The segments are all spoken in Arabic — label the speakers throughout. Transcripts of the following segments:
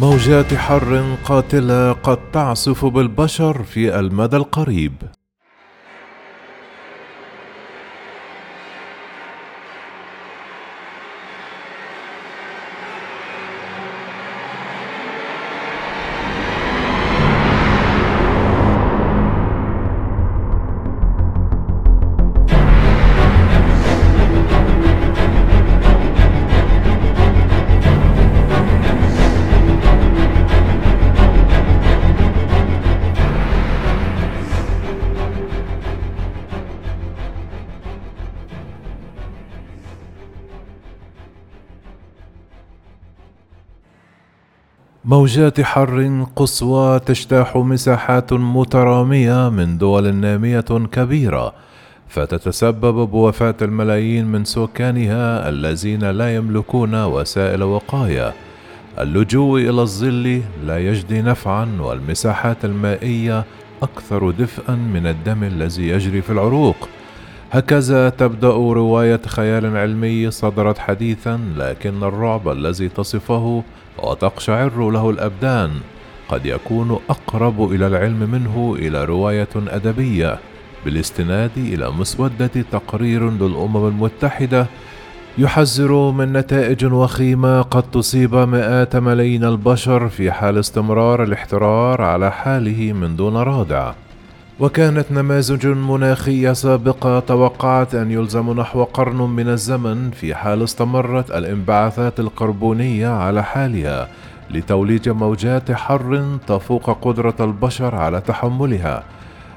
Speaker 1: موجات حر قاتلة قد تعصف بالبشر في المدى القريب. موجات حر قصوى تجتاح مساحات مترامية من دول نامية كبيرة فتتسبب بوفاة الملايين من سكانها الذين لا يملكون وسائل وقاية. اللجوء إلى الظل لا يجدي نفعا والمساحات المائية أكثر دفئا من الدم الذي يجري في العروق. هكذا تبدأ رواية خيال علمي صدرت حديثا لكن الرعب الذي تصفه وتقشعر له الأبدان قد يكون أقرب إلى العلم منه إلى رواية أدبية بالاستناد إلى مسودة تقرير للأمم المتحدة يحذر من نتائج وخيمة قد تصيب مئات ملايين البشر في حال استمرار الاحترار على حاله من دون رادع. وكانت نماذج مناخية سابقة توقعت أن يلزم نحو قرن من الزمن في حال استمرت الانبعاثات الكربونية على حالها لتوليج موجات حر تفوق قدرة البشر على تحملها.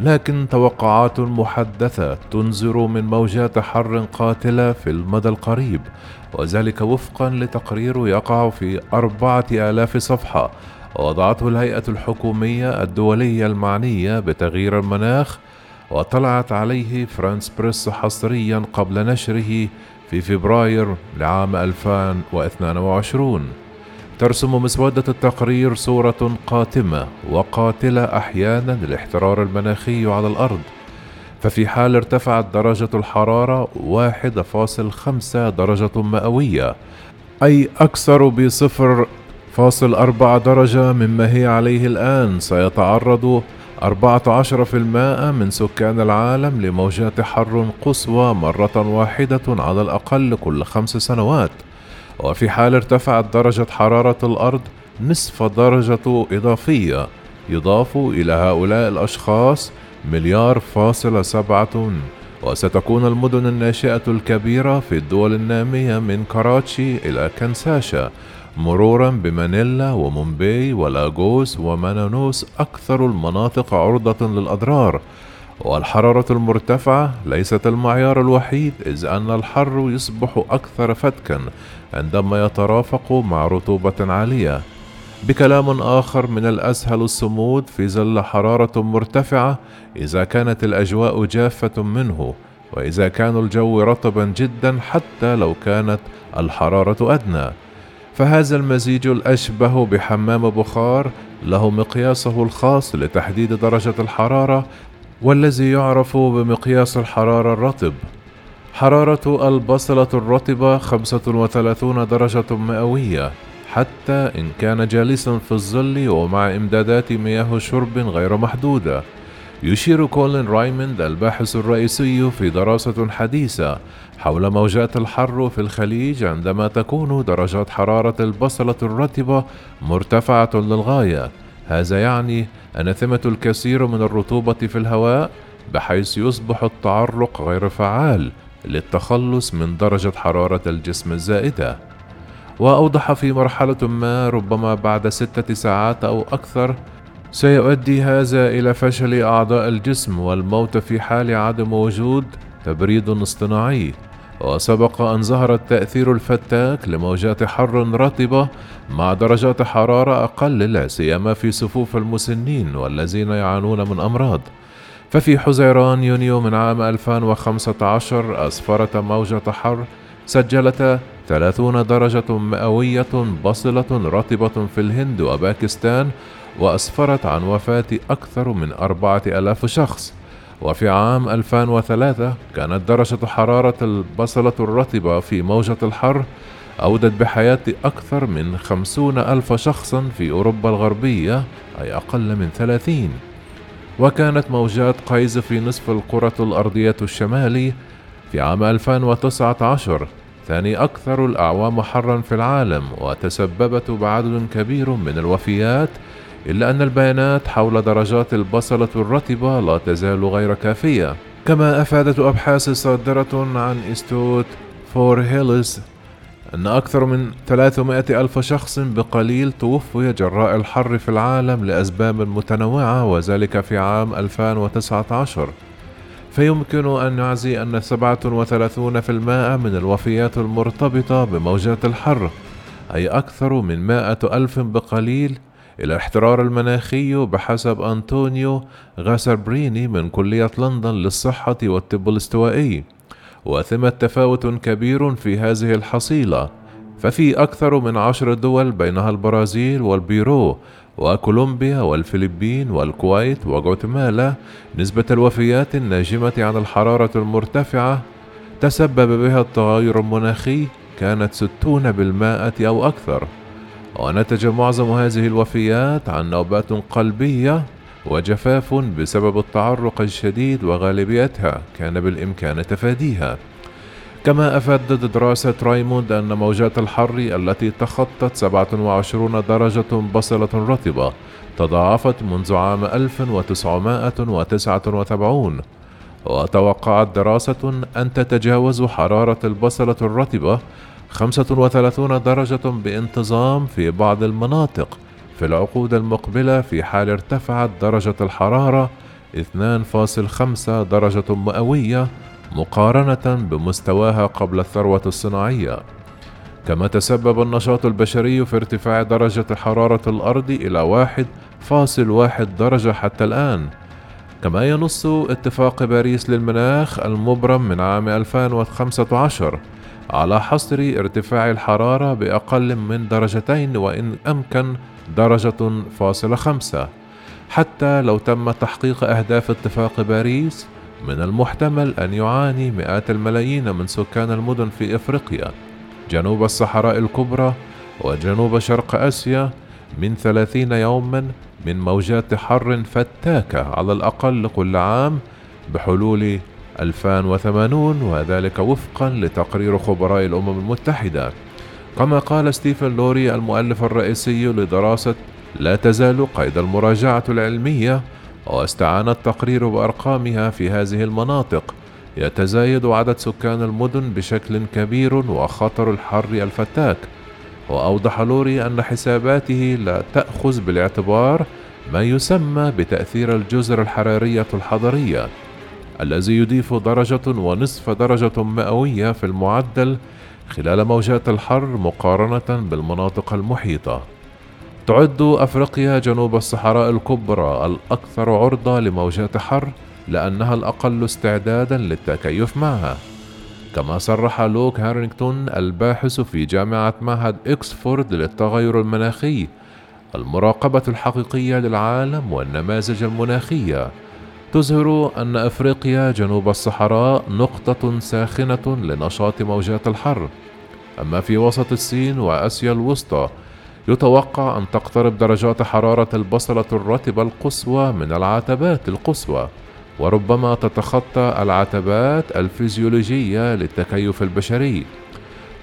Speaker 1: لكن توقعات محدثة تنذر من موجات حر قاتلة في المدى القريب وذلك وفقا لتقرير يقع في أربعة آلاف صفحة ووضعته الهيئة الحكومية الدولية المعنية بتغيير المناخ وطلعت عليه فرانس بريس حصريا قبل نشره في فبراير لعام 2022 ترسم مسودة التقرير صورة قاتمة وقاتلة أحيانا للاحترار المناخي على الأرض. ففي حال ارتفعت درجة الحرارة 1.5 درجة مئوية أي أكثر بصفر فاصل أربعة درجة مما هي عليه الآن. سيتعرض 14% من سكان العالم لموجات حر قصوى مرة واحدة على الأقل كل خمس سنوات. وفي حال ارتفعت درجة حرارة الأرض نصف درجة إضافية. يضاف إلى هؤلاء الأشخاص مليار فاصل سبعة. وستكون المدن الناشئة الكبيرة في الدول النامية من كراتشي إلى كنساشا. مرورا بمانيلا ومومباي ولاغوس ومانانوس أكثر المناطق عرضة للأضرار. والحرارة المرتفعة ليست المعيار الوحيد إذ أن الحر يصبح أكثر فتكا عندما يترافق مع رطوبة عالية. بكلام آخر من الأسهل الصمود في ظل حرارة مرتفعة إذا كانت الأجواء جافة منه وإذا كان الجو رطبا جدا حتى لو كانت الحرارة أدنى. فهذا المزيج الأشبه بحمام بخار له مقياسه الخاص لتحديد درجة الحرارة والذي يعرف بمقياس الحرارة الرطب. حرارة البصلة الرطبة 35 درجة مئوية حتى إن كان جالسا في الظل ومع إمدادات مياه شرب غير محدودة. يشير كولين رايموند الباحث الرئيسي في دراسة حديثة حول موجات الحر في الخليج عندما تكون درجات حرارة البصلة الرطبة مرتفعة للغاية. هذا يعني أن ثمة الكثير من الرطوبة في الهواء بحيث يصبح التعرق غير فعال للتخلص من درجة حرارة الجسم الزائدة. وأوضح في مرحلة ما ربما بعد ستة ساعات أو أكثر سيؤدي هذا إلى فشل أعضاء الجسم والموت في حال عدم وجود تبريد اصطناعي. وسبق أن ظهر التأثير الفتاك لموجات حر رطبة مع درجات حرارة أقل لا سيما في صفوف المسنين والذين يعانون من أمراض. ففي حزيران يونيو من عام 2015 أسفرت موجة حر سجلت 30 درجة مئوية بصلة رطبة في الهند وباكستان وأسفرت عن وفاة أكثر من أربعة ألاف شخص. وفي عام 2003 كانت درجة حرارة البصلة الرطبة في موجة الحر أودت بحياة أكثر من خمسون ألف شخصا في أوروبا الغربية أي أقل من ثلاثين. وكانت موجات قيظ في نصف الكرة الأرضية الشمالي في عام 2019 ثاني أكثر الأعوام حرا في العالم وتسببت بعدد كبير من الوفيات إلا أن البيانات حول درجات البصيلة الرطبة لا تزال غير كافية. كما أفادت أبحاث صادرة عن Institute for Health أن أكثر من 300 ألف شخص بقليل توفي جراء الحر في العالم لأسباب متنوعة وذلك في عام 2019 فيمكن أن نعزي أن 37% من الوفيات المرتبطة بموجات الحر أي أكثر من 100 ألف بقليل إلى الاحترار المناخي بحسب أنطونيو غاسربريني من كلية لندن للصحة والطب الاستوائي. وثمة تفاوت كبير في هذه الحصيلة. ففي أكثر من عشر دول بينها البرازيل والبيرو وكولومبيا والفلبين والكويت وغوتمالا نسبة الوفيات الناجمة عن الحرارة المرتفعة تسبب بها التغير المناخي كانت ستون بالمائة أو أكثر. ونتج معظم هذه الوفيات عن نوبات قلبية وجفاف بسبب التعرق الشديد وغالبيتها كان بالإمكان تفاديها. كما أفادت دراسة رايموند أن موجات الحر التي تخطت 27 درجة بصلة رطبة تضاعفت منذ عام 1979 وتوقعت دراسة أن تتجاوز حرارة البصلة الرطبة 35 درجة بانتظام في بعض المناطق في العقود المقبلة في حال ارتفعت درجة الحرارة 2.5 درجة مئوية مقارنة بمستواها قبل الثروة الصناعية. كما تسبب النشاط البشري في ارتفاع درجة حرارة الأرض إلى 1.1 درجة حتى الآن. كما ينص اتفاق باريس للمناخ المبرم من عام 2015 على حصر ارتفاع الحرارة بأقل من درجتين وإن أمكن درجة فاصلة خمسة. حتى لو تم تحقيق أهداف اتفاق باريس من المحتمل أن يعاني مئات الملايين من سكان المدن في إفريقيا. جنوب الصحراء الكبرى وجنوب شرق آسيا من ثلاثين يوما من موجات حر فتاكة على الأقل كل عام بحلول 2080 وذلك وفقا لتقرير خبراء الأمم المتحدة. كما قال ستيفن لوري المؤلف الرئيسي لدراسة لا تزال قيد المراجعة العلمية واستعان التقرير بأرقامها في هذه المناطق. يتزايد عدد سكان المدن بشكل كبير وخطر الحر الفتاك. وأوضح لوري أن حساباته لا تأخذ بالاعتبار ما يسمى بتأثير الجزر الحرارية الحضرية. الذي يضيف درجة ونصف درجة مئوية في المعدل خلال موجات الحر مقارنة بالمناطق المحيطة. تعد أفريقيا جنوب الصحراء الكبرى الأكثر عرضة لموجات حر لأنها الأقل استعدادا للتكيف معها. كما صرح لوك هارينغتون الباحث في جامعة معهد إكسفورد للتغير المناخي المراقبة الحقيقية للعالم والنماذج المناخية تظهر أن أفريقيا جنوب الصحراء نقطة ساخنة لنشاط موجات الحر. أما في وسط الصين وآسيا الوسطى يتوقع أن تقترب درجات حرارة البصلة الرطبة القصوى من العتبات القصوى وربما تتخطى العتبات الفيزيولوجية للتكيف البشري.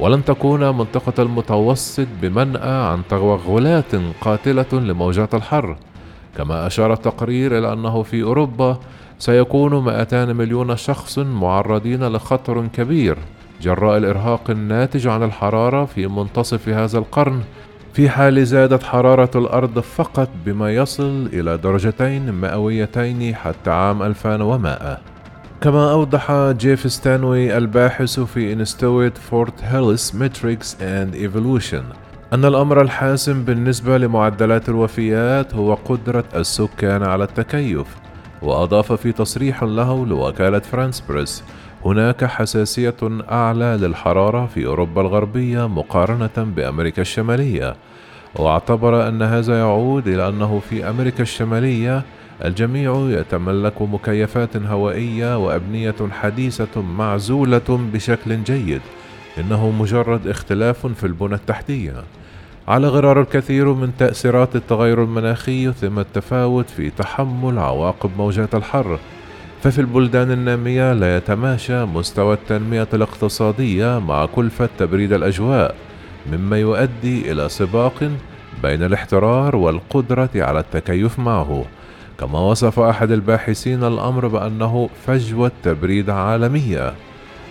Speaker 1: ولن تكون منطقة المتوسط بمنأى عن تغولات قاتلة لموجات الحر. كما أشار التقرير إلى أنه في أوروبا سيكون 200 مليون شخص معرضين لخطر كبير جراء الإرهاق الناتج عن الحرارة في منتصف هذا القرن. في حال زادت حرارة الأرض فقط بما يصل إلى درجتين مئويتين حتى عام 2100 كما أوضح جيف ستانوي الباحث في Institute for Health Metrics and Evaluation أن الأمر الحاسم بالنسبة لمعدلات الوفيات هو قدرة السكان على التكيف وأضاف في تصريح له لوكالة فرانس بريس هناك حساسية أعلى للحرارة في أوروبا الغربية مقارنة بأمريكا الشمالية واعتبر أن هذا يعود إلى أنه في أمريكا الشمالية الجميع يتملك مكيفات هوائية وأبنية حديثة معزولة بشكل جيد. إنه مجرد اختلاف في البنى التحتية. على غرار الكثير من تأثيرات التغير المناخي ثم التفاوت في تحمل عواقب موجات الحر. ففي البلدان النامية لا يتماشى مستوى التنمية الاقتصادية مع كلفة تبريد الأجواء مما يؤدي إلى سباق بين الاحترار والقدرة على التكيف معه. كما وصف أحد الباحثين الأمر بأنه فجوة تبريد عالمية.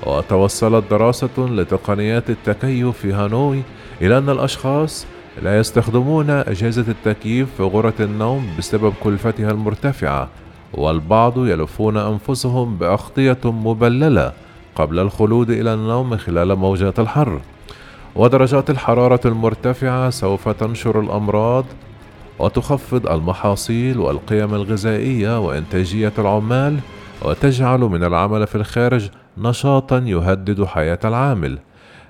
Speaker 1: وتوصلت دراسة لتقنيات التكيف في هانوي إلى أن الأشخاص لا يستخدمون أجهزة التكييف في غرة النوم بسبب كلفتها المرتفعة والبعض يلفون أنفسهم بأغطية مبللة قبل الخلود إلى النوم خلال موجات الحر. ودرجات الحرارة المرتفعة سوف تنشر الأمراض وتخفض المحاصيل والقيم الغذائية وإنتاجية العمال وتجعل من العمل في الخارج نشاطا يهدد حياة العامل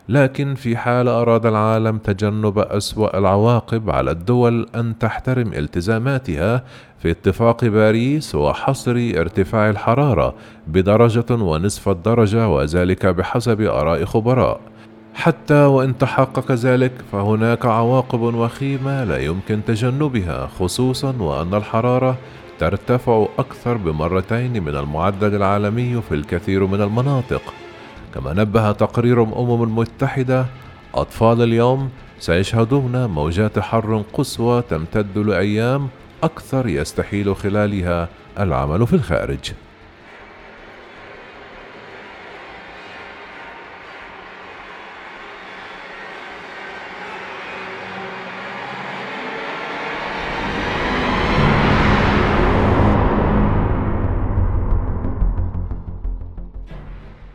Speaker 1: لكن في حال أراد العالم تجنب أسوأ العواقب على الدول أن تحترم التزاماتها في اتفاق باريس وحصر ارتفاع الحرارة بدرجة ونصف الدرجة وذلك بحسب آراء خبراء. حتى وإن تحقق ذلك فهناك عواقب وخيمة لا يمكن تجنبها خصوصا وأن الحرارة ترتفع أكثر بمرتين من المعدل العالمي في الكثير من المناطق. كما نبه تقرير الأمم المتحدة أطفال اليوم سيشهدون موجات حر قصوى تمتد لأيام أكثر يستحيل خلالها العمل في الخارج.